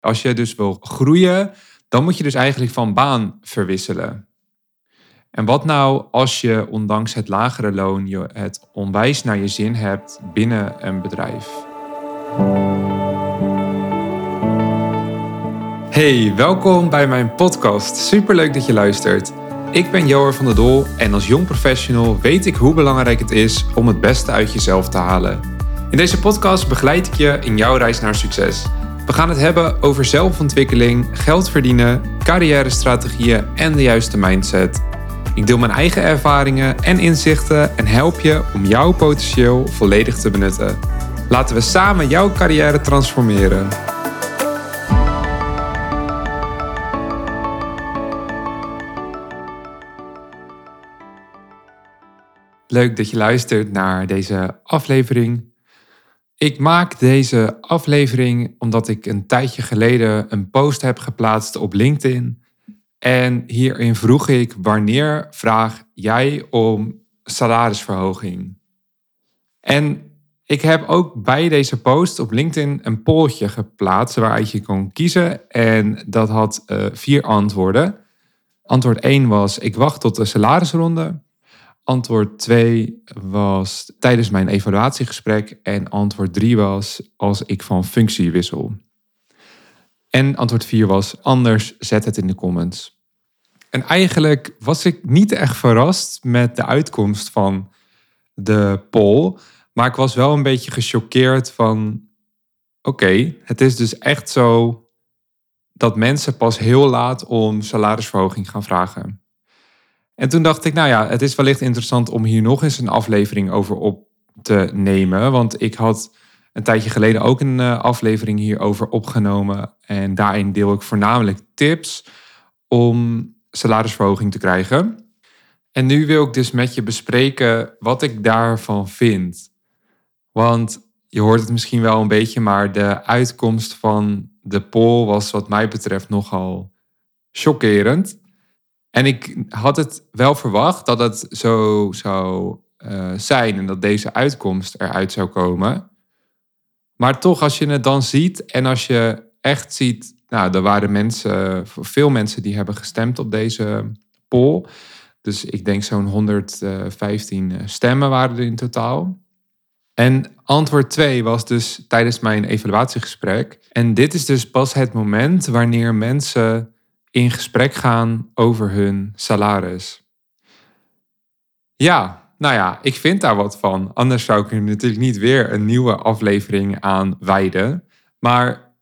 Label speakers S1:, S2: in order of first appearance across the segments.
S1: Als je dus wil groeien, dan moet je dus eigenlijk van baan verwisselen. En wat nou als je ondanks het lagere loon je het onwijs naar je zin hebt binnen een bedrijf? Hey, welkom bij mijn podcast. Superleuk dat je luistert. Ik ben Joer van der Dol en als jong professional weet ik hoe belangrijk het is om het beste uit jezelf te halen. In deze podcast begeleid ik je in jouw reis naar succes. We gaan het hebben over zelfontwikkeling, geld verdienen, carrière-strategieën en de juiste mindset. Ik deel mijn eigen ervaringen en inzichten en help je om jouw potentieel volledig te benutten. Laten we samen jouw carrière transformeren. Leuk dat je luistert naar deze aflevering. Ik maak deze aflevering omdat ik een tijdje geleden een post heb geplaatst op LinkedIn. En hierin vroeg ik wanneer vraag jij om salarisverhoging? En ik heb ook bij deze post op LinkedIn een polletje geplaatst waaruit je kon kiezen. En dat had uh, vier antwoorden. Antwoord 1 was: ik wacht tot de salarisronde. Antwoord 2 was tijdens mijn evaluatiegesprek. En antwoord 3 was als ik van functie wissel. En antwoord 4 was anders, zet het in de comments. En eigenlijk was ik niet echt verrast met de uitkomst van de poll. Maar ik was wel een beetje gechoqueerd van... Oké, het is dus echt zo dat mensen pas heel laat om salarisverhoging gaan vragen. En toen dacht ik, nou ja, het is wellicht interessant om hier nog eens een aflevering over op te nemen. Want ik had een tijdje geleden ook een eh, aflevering hierover opgenomen. En daarin deel ik voornamelijk tips om salarisverhoging te krijgen. En nu wil ik dus met je bespreken wat ik daarvan vind. Want je hoort het misschien wel een beetje, maar de uitkomst van de poll was wat mij betreft nogal chockerend. En ik had het wel verwacht dat het zo zou uh, zijn en dat deze uitkomst eruit zou komen. Maar toch, als je het dan ziet en als je echt ziet, nou, er waren mensen, veel mensen die hebben gestemd op deze poll. Dus ik denk zo'n 115 eh, stemmen waren er in totaal. En antwoord 2 was dus tijdens mijn evaluatiegesprek. En dit is dus pas het moment wanneer mensen in gesprek gaan over hun salaris. Ja, nou ja, ik vind daar wat van. Anders zou ik er natuurlijk niet weer een nieuwe aflevering aan wijden. Maar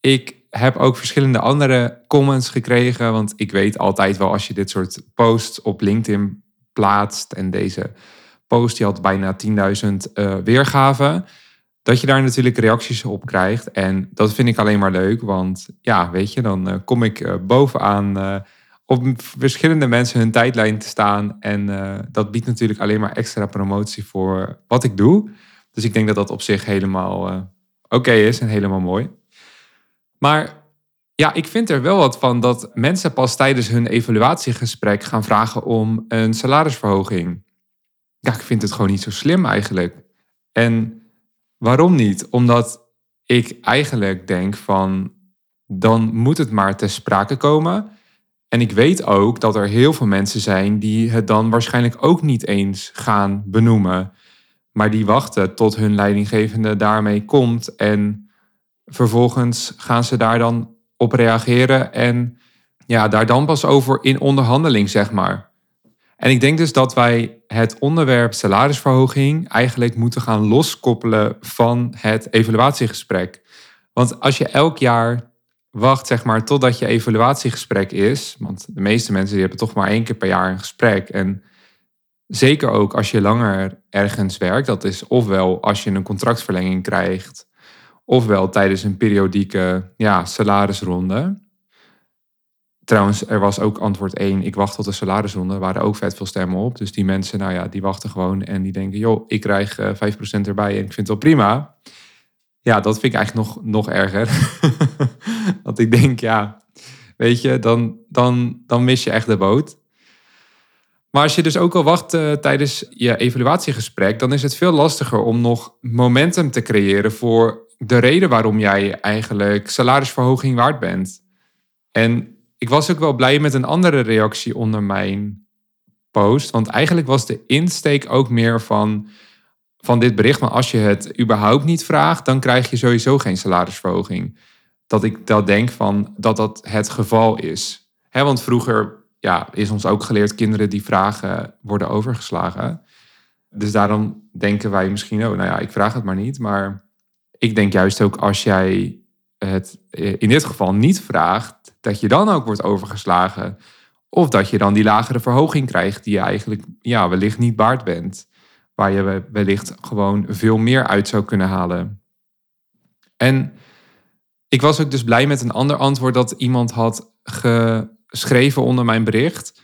S1: ik heb ook verschillende andere comments gekregen. Want ik weet altijd wel als je dit soort posts op LinkedIn plaatst. En deze post die had bijna 10.000 uh, weergaven dat je daar natuurlijk reacties op krijgt. En dat vind ik alleen maar leuk, want ja, weet je, dan uh, kom ik uh, bovenaan uh, op verschillende mensen hun tijdlijn te staan. En dat biedt natuurlijk alleen maar extra promotie voor wat ik doe. Dus ik denk dat dat op zich helemaal oké is en helemaal mooi. Maar ja, ik vind er wel wat van dat mensen pas tijdens hun evaluatiegesprek gaan vragen om een salarisverhoging. Ja, ik vind het gewoon niet zo slim eigenlijk. En Waarom niet? Omdat ik eigenlijk denk van dan moet het maar ter sprake komen. En ik weet ook dat er heel veel mensen zijn die het dan waarschijnlijk ook niet eens gaan benoemen. Maar die wachten tot hun leidinggevende daarmee komt. En vervolgens gaan ze daar dan op reageren. En ja, daar dan pas over in onderhandeling, zeg maar. En ik denk dus dat wij het onderwerp salarisverhoging eigenlijk moeten gaan loskoppelen van het evaluatiegesprek. Want als je elk jaar wacht, zeg maar, totdat je evaluatiegesprek is, want de meeste mensen die hebben toch maar één keer per jaar een gesprek. En zeker ook als je langer ergens werkt, dat is ofwel als je een contractverlenging krijgt, ofwel tijdens een periodieke ja, salarisronde. Trouwens, er was ook antwoord 1. Ik wacht tot de salarisronde. Waren ook vet veel stemmen op. Dus die mensen, nou ja, die wachten gewoon en die denken, joh, ik krijg uh, eh, 5% erbij en ik vind het wel prima. Ja, dat vind ik eigenlijk nog, nog erger. Want ik denk, ja, weet je, dan, dan, dan mis je echt de boot. Maar als je dus ook al wacht uh, tijdens je evaluatiegesprek, dan is het veel lastiger om nog momentum te creëren voor de reden waarom jij eigenlijk salarisverhoging waard bent. En ik was ook wel blij met een andere reactie onder mijn post. Want eigenlijk was de insteek ook meer van, van dit bericht. Maar als je het überhaupt niet vraagt, dan krijg je sowieso geen salarisverhoging. Dat ik dat denk van dat dat het geval is. Want vroeger ja, is ons ook geleerd, kinderen die vragen worden overgeslagen. Dus daarom denken wij misschien, oh, nou ja, ik vraag het maar niet. Maar ik denk juist ook als jij het in dit geval niet vraagt, dat je dan ook wordt overgeslagen. Of dat je dan die lagere verhoging krijgt die je eigenlijk ja, wellicht niet waard bent. Waar je wellicht gewoon veel meer uit zou kunnen halen. En ik was ook dus blij met een ander antwoord dat iemand had geschreven onder mijn bericht.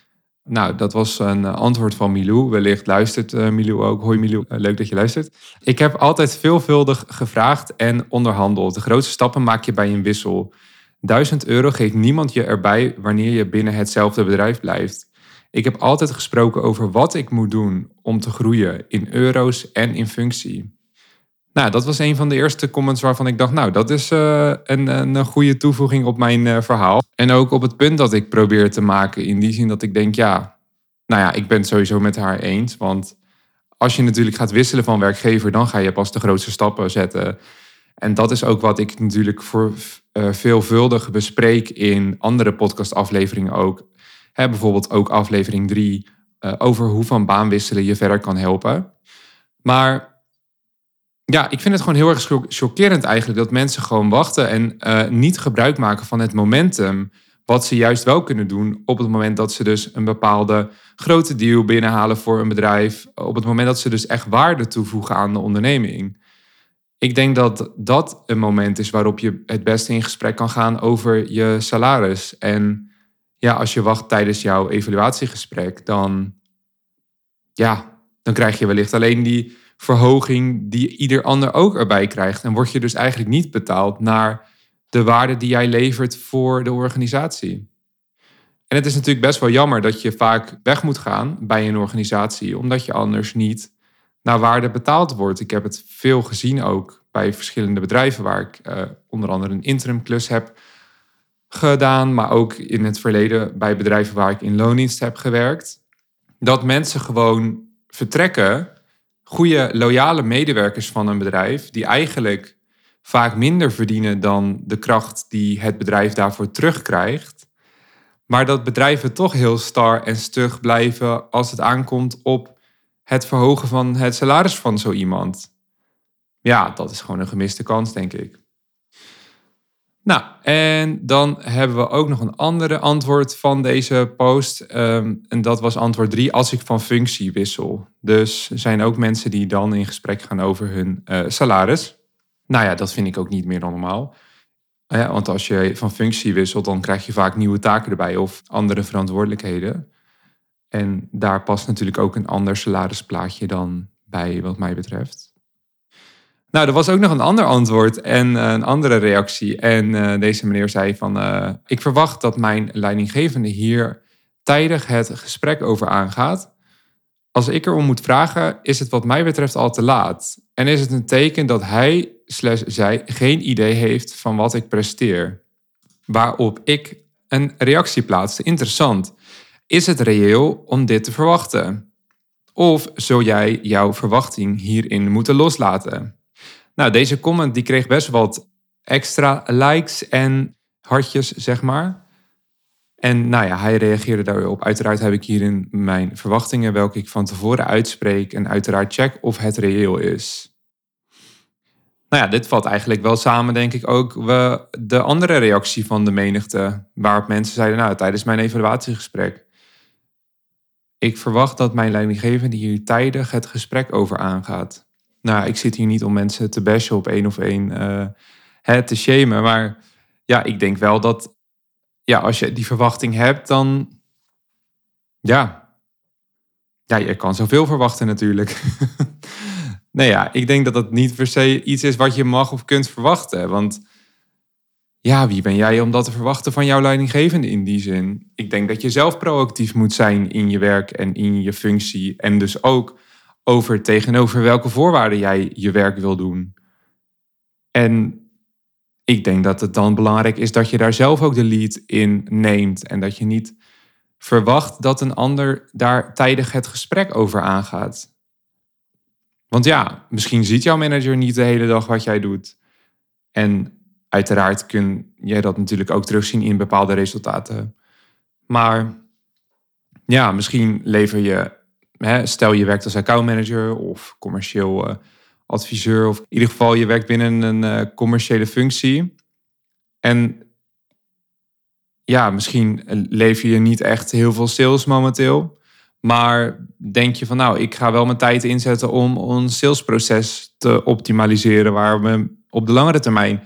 S1: Nou, dat was een antwoord van Milou. Wellicht luistert uh, Milou ook. Hoi Milou, eh, leuk dat je luistert. Ik heb altijd veelvuldig gevraagd en onderhandeld. De grootste stappen maak je bij een wissel. 1000 euro geeft niemand je erbij wanneer je binnen hetzelfde bedrijf blijft. Ik heb altijd gesproken over wat ik moet doen om te groeien in euro's en in functie. Nou, dat was een van de eerste comments waarvan ik dacht, nou, dat is uh, een, een goede toevoeging op mijn uh, verhaal. En ook op het punt dat ik probeer te maken, in die zin dat ik denk, ja, nou ja, ik ben het sowieso met haar eens. Want als je natuurlijk gaat wisselen van werkgever, dan ga je pas de grootste stappen zetten. En dat is ook wat ik natuurlijk voor uh, veelvuldig bespreek in andere podcastafleveringen ook. Hè, bijvoorbeeld ook aflevering 3 over hoe van baan wisselen je verder kan helpen. Maar ja, ik vind het gewoon heel erg chockerend eigenlijk dat mensen gewoon wachten en uh, niet gebruik maken van het momentum. Wat ze juist wel kunnen doen op het moment dat ze dus een bepaalde grote deal binnenhalen voor een bedrijf. Op het moment dat ze dus echt waarde toevoegen aan de onderneming. Ik denk dat dat een moment is waarop je het beste in gesprek kan gaan over je salaris. En ja, als je wacht tijdens jouw evaluatiegesprek, dan, ja, dan krijg je wellicht alleen die verhoging die ieder ander ook erbij krijgt. En word je dus eigenlijk niet betaald naar de waarde die jij levert voor de organisatie. En het is natuurlijk best wel jammer dat je vaak weg moet gaan bij een organisatie, omdat je anders niet naar waarde betaald wordt. Ik heb het veel gezien ook bij verschillende bedrijven waar ik uh, onder andere een interim klus heb gedaan, maar ook in het verleden bij bedrijven waar ik in loondienst heb gewerkt. Dat mensen gewoon vertrekken goede, loyale medewerkers van een bedrijf, die eigenlijk vaak minder verdienen dan de kracht die het bedrijf daarvoor terugkrijgt. Maar dat bedrijven toch heel star en stug blijven als het aankomt op het verhogen van het salaris van zo iemand. Ja, dat is gewoon een gemiste kans, denk ik. Nou, en dan hebben we ook nog een andere antwoord van deze post. Ehm, en dat was antwoord 3, als ik van functie wissel. Dus er zijn ook mensen die dan in gesprek gaan over hun uh, salaris. Nou ja, dat vind ik ook niet meer dan normaal. Ja, want als je van functie wisselt, dan krijg je vaak nieuwe taken erbij of andere verantwoordelijkheden. En daar past natuurlijk ook een ander salarisplaatje dan bij, wat mij betreft. Nou, er was ook nog een ander antwoord en eh, een andere reactie. En uh, deze meneer zei van, uh, ik verwacht dat mijn leidinggevende hier tijdig het gesprek over aangaat. Als ik erom moet vragen, is het wat mij betreft al te laat. En is het een teken dat hij slash zij geen idee heeft van wat ik presteer. Waarop ik een reactie plaatste. Interessant. Is het reëel om dit te verwachten? Of zul jij jouw verwachting hierin moeten loslaten? Nou, deze comment die kreeg best wat extra likes en hartjes, zeg maar. En nou ja, hij reageerde daarop. Uiteraard heb ik hierin mijn verwachtingen, welke ik van tevoren uitspreek. En uiteraard check of het reëel is. Nou ja, dit valt eigenlijk wel samen, denk ik ook. We, de andere reactie van de menigte, waarop mensen zeiden, nou, tijdens mijn evaluatiegesprek. Ik verwacht dat mijn leidinggevende hier tijdig het gesprek over aangaat nou, ik zit hier niet om mensen te bashen op één of één, uh, te shamen. Maar ja, ik denk wel dat ja, als je die verwachting hebt, dan ja, ja je kan zoveel verwachten natuurlijk. nee, ja, ik denk dat dat niet per se iets is wat je mag of kunt verwachten. Want ja, wie ben jij om dat te verwachten van jouw leidinggevende in die zin? Ik denk dat je zelf proactief moet zijn in je werk en in je functie. En dus ook over tegenover welke voorwaarden jij je werk wil doen. En ik denk dat het dan belangrijk is dat je daar zelf ook de lead in neemt. En dat je niet verwacht dat een ander daar tijdig het gesprek over aangaat. Want ja, misschien ziet jouw manager niet de hele dag wat jij doet. En uiteraard kun jij dat natuurlijk ook terugzien in bepaalde resultaten. Maar ja, misschien lever je, stel je werkt als accountmanager of commercieel uh, adviseur, of in ieder geval je werkt binnen een uh, commerciële functie. En ja, misschien lever je niet echt heel veel sales momenteel. Maar denk je van nou, ik ga wel mijn tijd inzetten om ons salesproces te optimaliseren, waar we op de langere termijn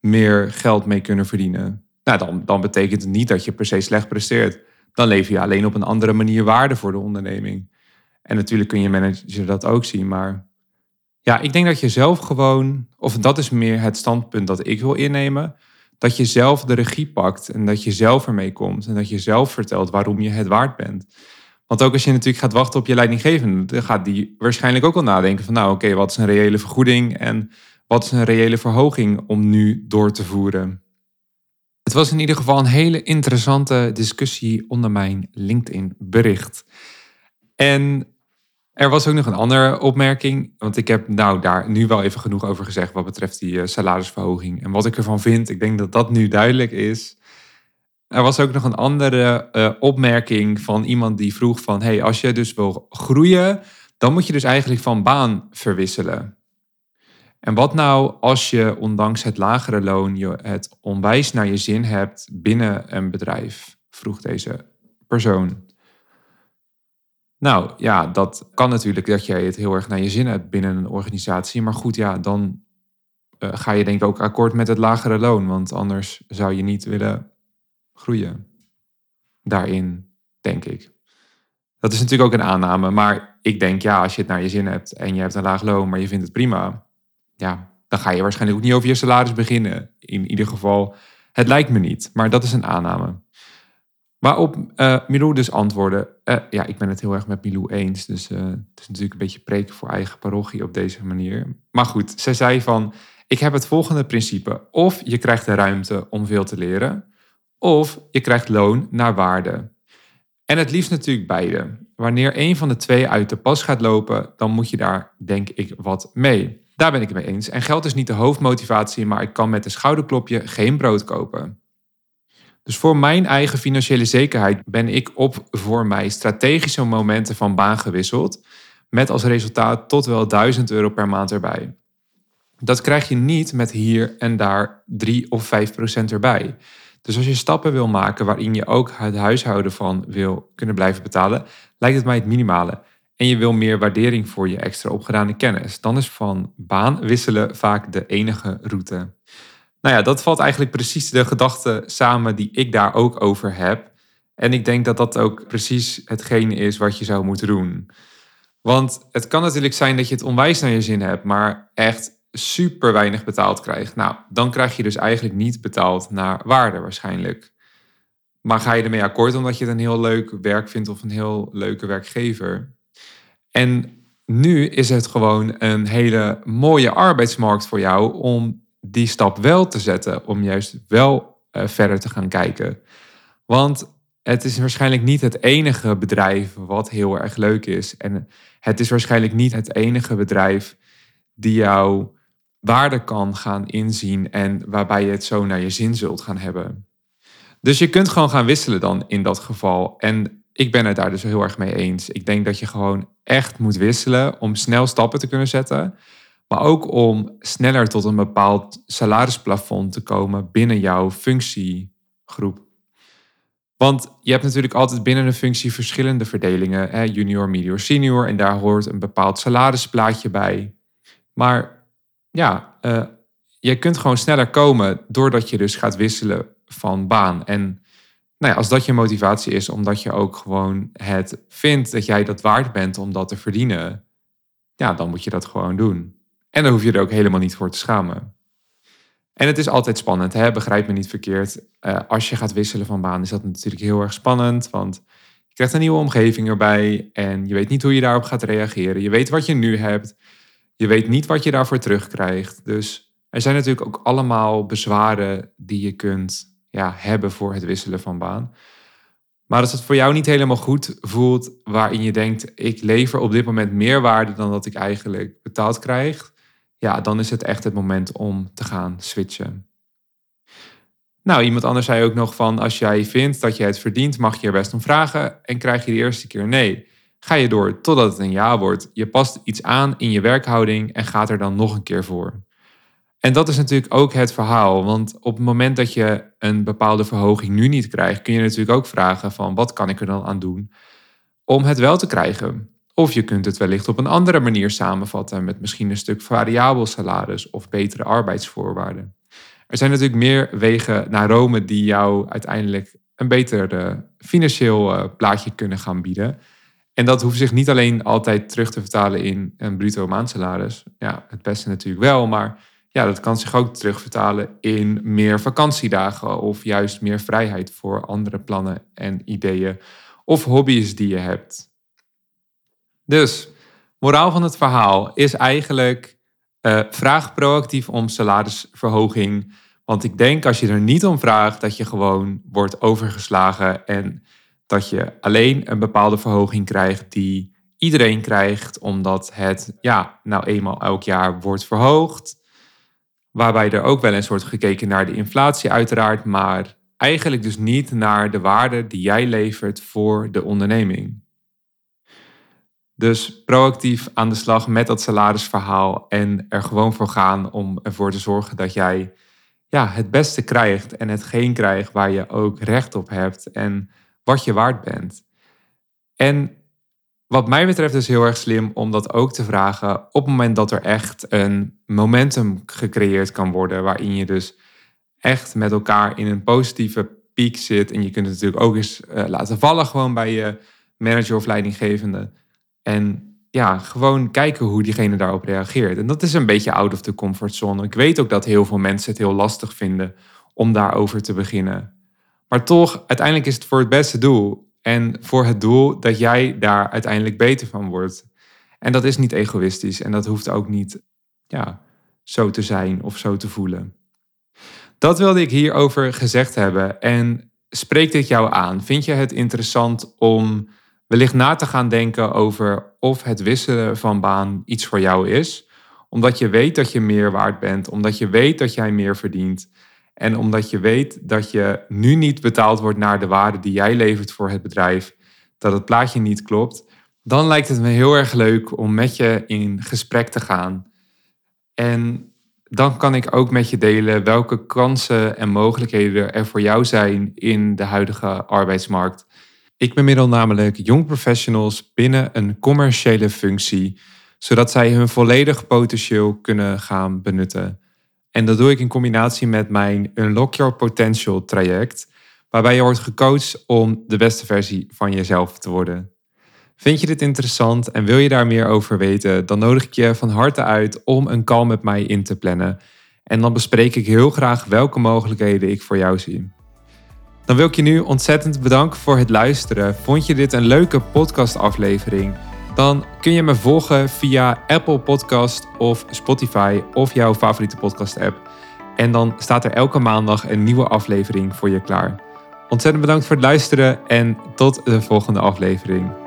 S1: meer geld mee kunnen verdienen. Nou, dan, dan betekent het niet dat je per se slecht presteert. Dan lever je alleen op een andere manier waarde voor de onderneming. En natuurlijk kun je manager dat ook zien, maar ja, ik denk dat je zelf gewoon, of dat is meer het standpunt dat ik wil innemen, dat je zelf de regie pakt en dat je zelf ermee komt en dat je zelf vertelt waarom je het waard bent. Want ook als je natuurlijk gaat wachten op je leidinggevende, dan gaat die waarschijnlijk ook al nadenken van nou oké, wat is een reële vergoeding en wat is een reële verhoging om nu door te voeren. Het was in ieder geval een hele interessante discussie onder mijn LinkedIn bericht. En er was ook nog een andere opmerking, want ik heb nou daar nu wel even genoeg over gezegd wat betreft die uh, salarisverhoging en wat ik ervan vind. Ik denk dat dat nu duidelijk is. Er was ook nog een andere uh, opmerking van iemand die vroeg van, hey, als je dus wil groeien, dan moet je dus eigenlijk van baan verwisselen. En wat nou als je ondanks het lagere loon je het onwijs naar je zin hebt binnen een bedrijf? Vroeg deze persoon. Nou ja, dat kan natuurlijk dat jij het heel erg naar je zin hebt binnen een organisatie. Maar goed, ja, dan uh, ga je denk ik ook akkoord met het lagere loon. Want anders zou je niet willen groeien. Daarin, denk ik. Dat is natuurlijk ook een aanname. Maar ik denk, ja, als je het naar je zin hebt en je hebt een laag loon, maar je vindt het prima. Ja, dan ga je waarschijnlijk ook niet over je salaris beginnen. In ieder geval, het lijkt me niet. Maar dat is een aanname. Waarop uh, Milou dus antwoordde, uh, ja, ik ben het heel erg met Milou eens. Dus uh, het is natuurlijk een beetje preken voor eigen parochie op deze manier. Maar goed, zij zei van, ik heb het volgende principe. Of je krijgt de ruimte om veel te leren, of je krijgt loon naar waarde. En het liefst natuurlijk beide. Wanneer een van de twee uit de pas gaat lopen, dan moet je daar, denk ik, wat mee. Daar ben ik het mee eens. En geld is niet de hoofdmotivatie, maar ik kan met een schouderklopje geen brood kopen. Dus voor mijn eigen financiële zekerheid ben ik op voor mij strategische momenten van baan gewisseld. Met als resultaat tot wel 1000 euro per maand erbij. Dat krijg je niet met hier en daar 3 of 5 procent erbij. Dus als je stappen wil maken waarin je ook het huishouden van wil kunnen blijven betalen, lijkt het mij het minimale. En je wil meer waardering voor je extra opgedane kennis. Dan is van baan wisselen vaak de enige route. Nou ja, dat valt eigenlijk precies de gedachte samen die ik daar ook over heb. En ik denk dat dat ook precies hetgene is wat je zou moeten doen. Want het kan natuurlijk zijn dat je het onwijs naar je zin hebt, maar echt super weinig betaald krijgt. Nou, dan krijg je dus eigenlijk niet betaald naar waarde waarschijnlijk. Maar ga je ermee akkoord omdat je het een heel leuk werk vindt of een heel leuke werkgever? En nu is het gewoon een hele mooie arbeidsmarkt voor jou om die stap wel te zetten om juist wel uh, verder te gaan kijken. Want het is waarschijnlijk niet het enige bedrijf wat heel erg leuk is. En het is waarschijnlijk niet het enige bedrijf die jouw waarde kan gaan inzien en waarbij je het zo naar je zin zult gaan hebben. Dus je kunt gewoon gaan wisselen dan in dat geval. En ik ben het daar dus heel erg mee eens. Ik denk dat je gewoon echt moet wisselen om snel stappen te kunnen zetten. Maar ook om sneller tot een bepaald salarisplafond te komen binnen jouw functiegroep. Want je hebt natuurlijk altijd binnen een functie verschillende verdelingen. Hè? Junior, medior, senior. En daar hoort een bepaald salarisplaatje bij. Maar ja, uh, je kunt gewoon sneller komen doordat je dus gaat wisselen van baan. En nou ja, als dat je motivatie is, omdat je ook gewoon het vindt dat jij dat waard bent om dat te verdienen, ja, dan moet je dat gewoon doen. En dan hoef je er ook helemaal niet voor te schamen. En het is altijd spannend, hè? begrijp me niet verkeerd. Uh, als je gaat wisselen van baan is dat natuurlijk heel erg spannend, want je krijgt een nieuwe omgeving erbij en je weet niet hoe je daarop gaat reageren. Je weet wat je nu hebt, je weet niet wat je daarvoor terugkrijgt. Dus Er zijn natuurlijk ook allemaal bezwaren die je kunt ja, hebben voor het wisselen van baan. Maar als het voor jou niet helemaal goed voelt, waarin je denkt, ik lever op dit moment meer waarde dan dat ik eigenlijk betaald krijg, ja, dan is het echt het moment om te gaan switchen. Nou, iemand anders zei ook nog van, als jij vindt dat je het verdient, mag je er best om vragen en krijg je de eerste keer nee. Ga je door totdat het een ja wordt. Je past iets aan in je werkhouding en gaat er dan nog een keer voor. En dat is natuurlijk ook het verhaal. Want op het moment dat je een bepaalde verhoging nu niet krijgt, kun je natuurlijk ook vragen van wat kan ik er dan aan doen om het wel te krijgen. Of je kunt het wellicht op een andere manier samenvatten met misschien een stuk variabel salaris of betere arbeidsvoorwaarden. Er zijn natuurlijk meer wegen naar Rome die jou uiteindelijk een beter financieel eh, plaatje kunnen gaan bieden. En dat hoeft zich niet alleen altijd terug te vertalen in een bruto maandsalaris. Ja, het beste natuurlijk wel, maar ja, dat kan zich ook terugvertalen in meer vakantiedagen of juist meer vrijheid voor andere plannen en ideeën of hobby's die je hebt. Dus, moraal van het verhaal is eigenlijk uh, vraag proactief om salarisverhoging. Want ik denk als je er niet om vraagt, dat je gewoon wordt overgeslagen en dat je alleen een bepaalde verhoging krijgt die iedereen krijgt, omdat het ja, nou eenmaal elk jaar wordt verhoogd. Waarbij er ook wel eens wordt gekeken naar de inflatie uiteraard, maar eigenlijk dus niet naar de waarde die jij levert voor de onderneming. Dus proactief aan de slag met dat salarisverhaal en er gewoon voor gaan om ervoor te zorgen dat jij ja, het beste krijgt en hetgeen krijgt waar je ook recht op hebt en wat je waard bent. En wat mij betreft is heel erg slim om dat ook te vragen op het moment dat er echt een momentum gecreëerd kan worden, waarin je dus echt met elkaar in een positieve piek zit. En je kunt het natuurlijk ook eens uh, laten vallen gewoon bij je manager of leidinggevende. En ja, gewoon kijken hoe diegene daarop reageert. En dat is een beetje out of the comfort zone. Ik weet ook dat heel veel mensen het heel lastig vinden om daarover te beginnen. Maar toch, uiteindelijk is het voor het beste doel. En voor het doel dat jij daar uiteindelijk beter van wordt. En dat is niet egoïstisch en dat hoeft ook niet ja, zo te zijn of zo te voelen. Dat wilde ik hierover gezegd hebben. En spreekt dit jou aan? Vind je het interessant om wellicht na te gaan denken over of het wisselen van baan iets voor jou is? Omdat je weet dat je meer waard bent, omdat je weet dat jij meer verdient. En omdat je weet dat je nu niet betaald wordt naar de waarde die jij levert voor het bedrijf, dat het plaatje niet klopt, dan lijkt het me heel erg leuk om met je in gesprek te gaan. En dan kan ik ook met je delen welke kansen en mogelijkheden er voor jou zijn in de huidige arbeidsmarkt. Ik bemiddel namelijk jong professionals binnen een commerciële functie, zodat zij hun volledig potentieel kunnen gaan benutten. En dat doe ik in combinatie met mijn Unlock Your Potential traject, waarbij je wordt gecoacht om de beste versie van jezelf te worden. Vind je dit interessant en wil je daar meer over weten, dan nodig ik je van harte uit om een call met mij in te plannen. En dan bespreek ik heel graag welke mogelijkheden ik voor jou zie. Dan wil ik je nu ontzettend bedanken voor het luisteren. Vond je dit een leuke podcastaflevering? Dan kun je me volgen via Apple Podcast of Spotify of jouw favoriete podcast app. En dan staat er elke maandag een nieuwe aflevering voor je klaar. Ontzettend bedankt voor het luisteren en tot de volgende aflevering.